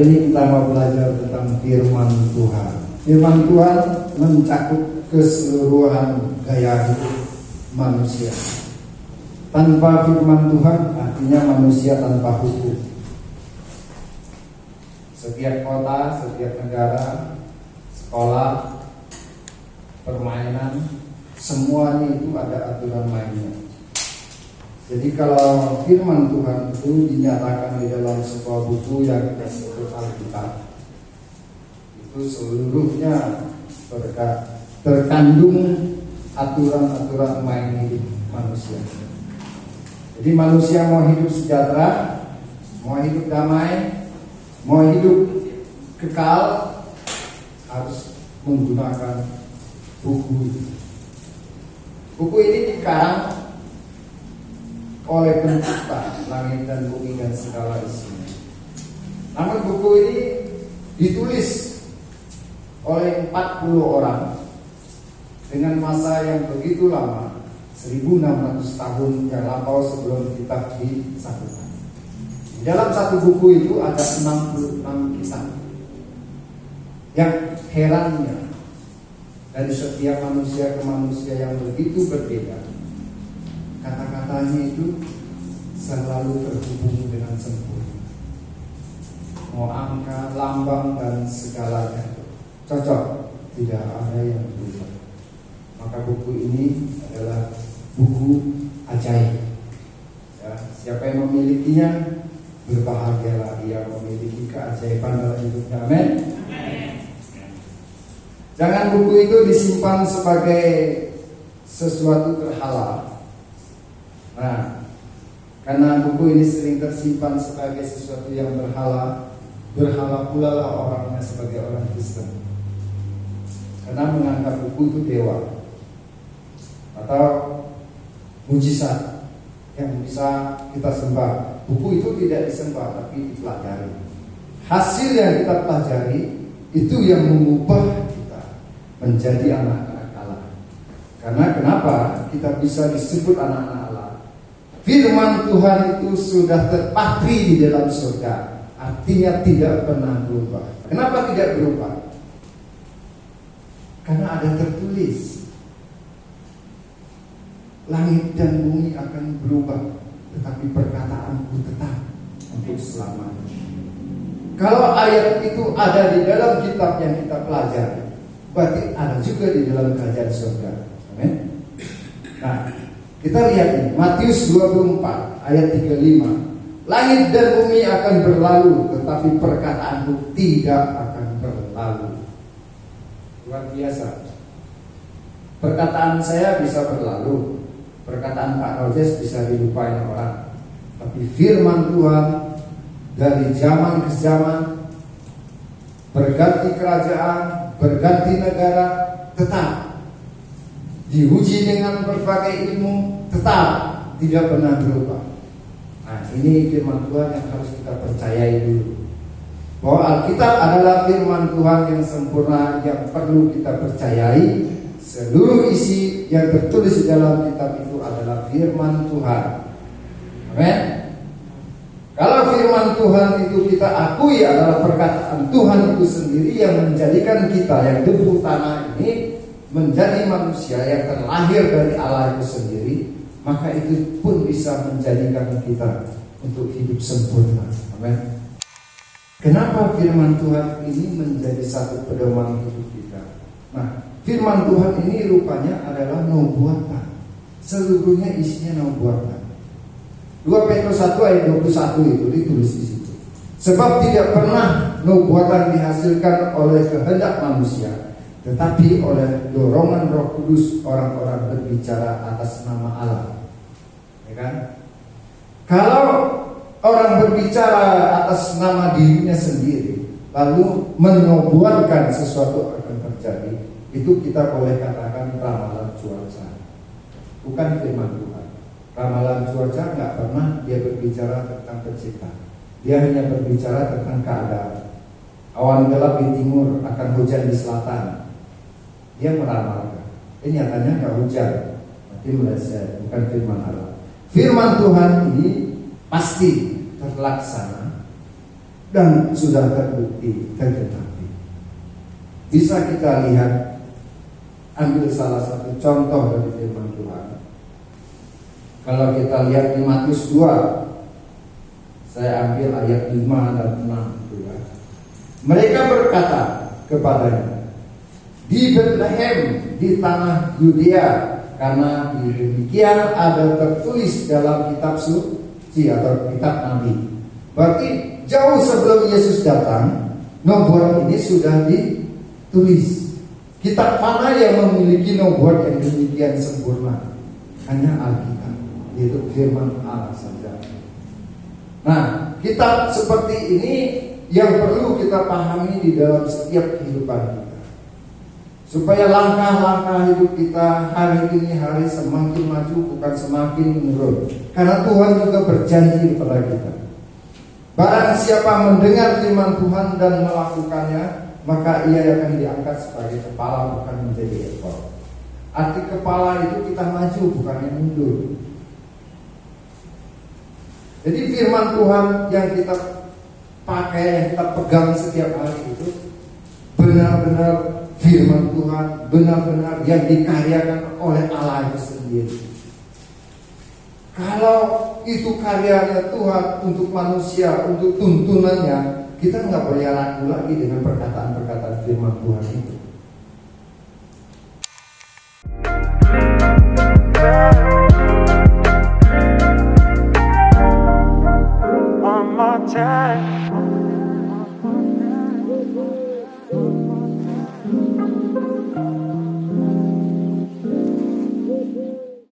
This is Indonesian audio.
Ini kita mau belajar tentang firman Tuhan. Firman Tuhan mencakup keseluruhan gaya hidup manusia. Tanpa firman Tuhan artinya manusia tanpa hukum. Setiap kota, setiap negara, sekolah, permainan, semuanya itu ada aturan mainnya. Jadi kalau firman Tuhan itu dinyatakan di dalam sebuah buku yang kita sebut Alkitab, itu seluruhnya berkat terkandung aturan-aturan main hidup manusia. Jadi manusia mau hidup sejahtera, mau hidup damai, mau hidup kekal harus menggunakan buku. Buku ini dikarang oleh pencipta langit dan bumi dan segala isinya. Namun buku ini ditulis oleh 40 orang dengan masa yang begitu lama 1600 tahun yang lampau sebelum kitab disatukan. Di dalam satu buku itu ada 66 kitab. Yang herannya dari setiap manusia ke manusia yang begitu berbeda kata-katanya itu selalu terhubung dengan sempurna. Mau angka, lambang dan segalanya cocok, tidak ada yang berubah. Maka buku ini adalah buku ajaib. Ya, siapa yang memilikinya berbahagialah ia memiliki keajaiban dalam hidupnya. Amin. Jangan buku itu disimpan sebagai sesuatu terhalang Nah, karena buku ini sering tersimpan sebagai sesuatu yang berhala, berhala pula lah orangnya sebagai orang Kristen. Karena menganggap buku itu dewa atau mujizat yang bisa kita sembah. Buku itu tidak disembah tapi dipelajari. Hasil yang kita pelajari itu yang mengubah kita menjadi anak-anak Allah. Karena kenapa kita bisa disebut anak-anak Firman Tuhan itu sudah terpatri di dalam surga. Artinya tidak pernah berubah. Kenapa tidak berubah? Karena ada tertulis. Langit dan bumi akan berubah. Tetapi perkataanku tetap untuk selamanya. Kalau ayat itu ada di dalam kitab yang kita pelajari, berarti ada juga di dalam kerajaan surga. Amin. Nah, kita lihat ini, Matius 24 ayat 35. Langit dan bumi akan berlalu, tetapi perkataanku tidak akan berlalu. Luar biasa. Perkataan saya bisa berlalu, perkataan Pak Rojes bisa dilupain orang. Tapi firman Tuhan dari zaman ke zaman berganti kerajaan, berganti negara, tetap diuji dengan berbagai ilmu tetap tidak pernah berubah. Nah, ini firman Tuhan yang harus kita percayai dulu. Bahwa Alkitab adalah firman Tuhan yang sempurna yang perlu kita percayai. Seluruh isi yang tertulis di dalam kitab itu adalah firman Tuhan. Amin. Kalau firman Tuhan itu kita akui adalah perkataan Tuhan itu sendiri yang menjadikan kita yang debu tanah ini menjadi manusia yang terlahir dari Allah itu sendiri, maka itu pun bisa menjadikan kita untuk hidup sempurna. Amin. Kenapa firman Tuhan ini menjadi satu pedoman hidup kita? Nah, firman Tuhan ini rupanya adalah nubuatan. Seluruhnya isinya nubuatan. 2 Petrus 1 ayat 21 itu ditulis di situ. Sebab tidak pernah nubuatan dihasilkan oleh kehendak manusia, tetapi oleh dorongan Roh Kudus orang-orang berbicara atas nama Allah. Ya kan? Kalau orang berbicara atas nama dirinya sendiri lalu menubuatkan sesuatu akan terjadi, itu kita boleh katakan ramalan cuaca. Bukan firman Tuhan. Ramalan cuaca nggak pernah dia berbicara tentang pencipta. Dia hanya berbicara tentang keadaan. Awan gelap di timur akan hujan di selatan dia meramalkan. Ini nyatanya hujan, tapi meleset, bukan firman Allah. Firman Tuhan ini pasti terlaksana dan sudah terbukti tergenapi. Bisa kita lihat ambil salah satu contoh dari firman Tuhan. Kalau kita lihat di Matius 2 saya ambil ayat 5 dan 6 ya. Mereka berkata kepadanya di Bethlehem di tanah Yudea karena demikian ada tertulis dalam kitab suci atau kitab nabi. Berarti jauh sebelum Yesus datang, nomor ini sudah ditulis. Kitab mana yang memiliki nomor yang demikian sempurna? Hanya Alkitab, yaitu firman Allah saja. Nah, kitab seperti ini yang perlu kita pahami di dalam setiap kehidupan kita. Supaya langkah-langkah hidup kita hari ini hari semakin maju bukan semakin menurun. Karena Tuhan juga berjanji kepada kita. Barang siapa mendengar firman Tuhan dan melakukannya, maka ia akan diangkat sebagai kepala bukan menjadi ekor. Arti kepala itu kita maju bukan yang mundur. Jadi firman Tuhan yang kita pakai, yang kita pegang setiap hari itu benar-benar firman Tuhan benar-benar yang dikaryakan oleh Allah itu sendiri. Kalau itu karyanya Tuhan untuk manusia, untuk tuntunannya, kita nggak boleh ragu lagi dengan perkataan-perkataan firman Tuhan itu.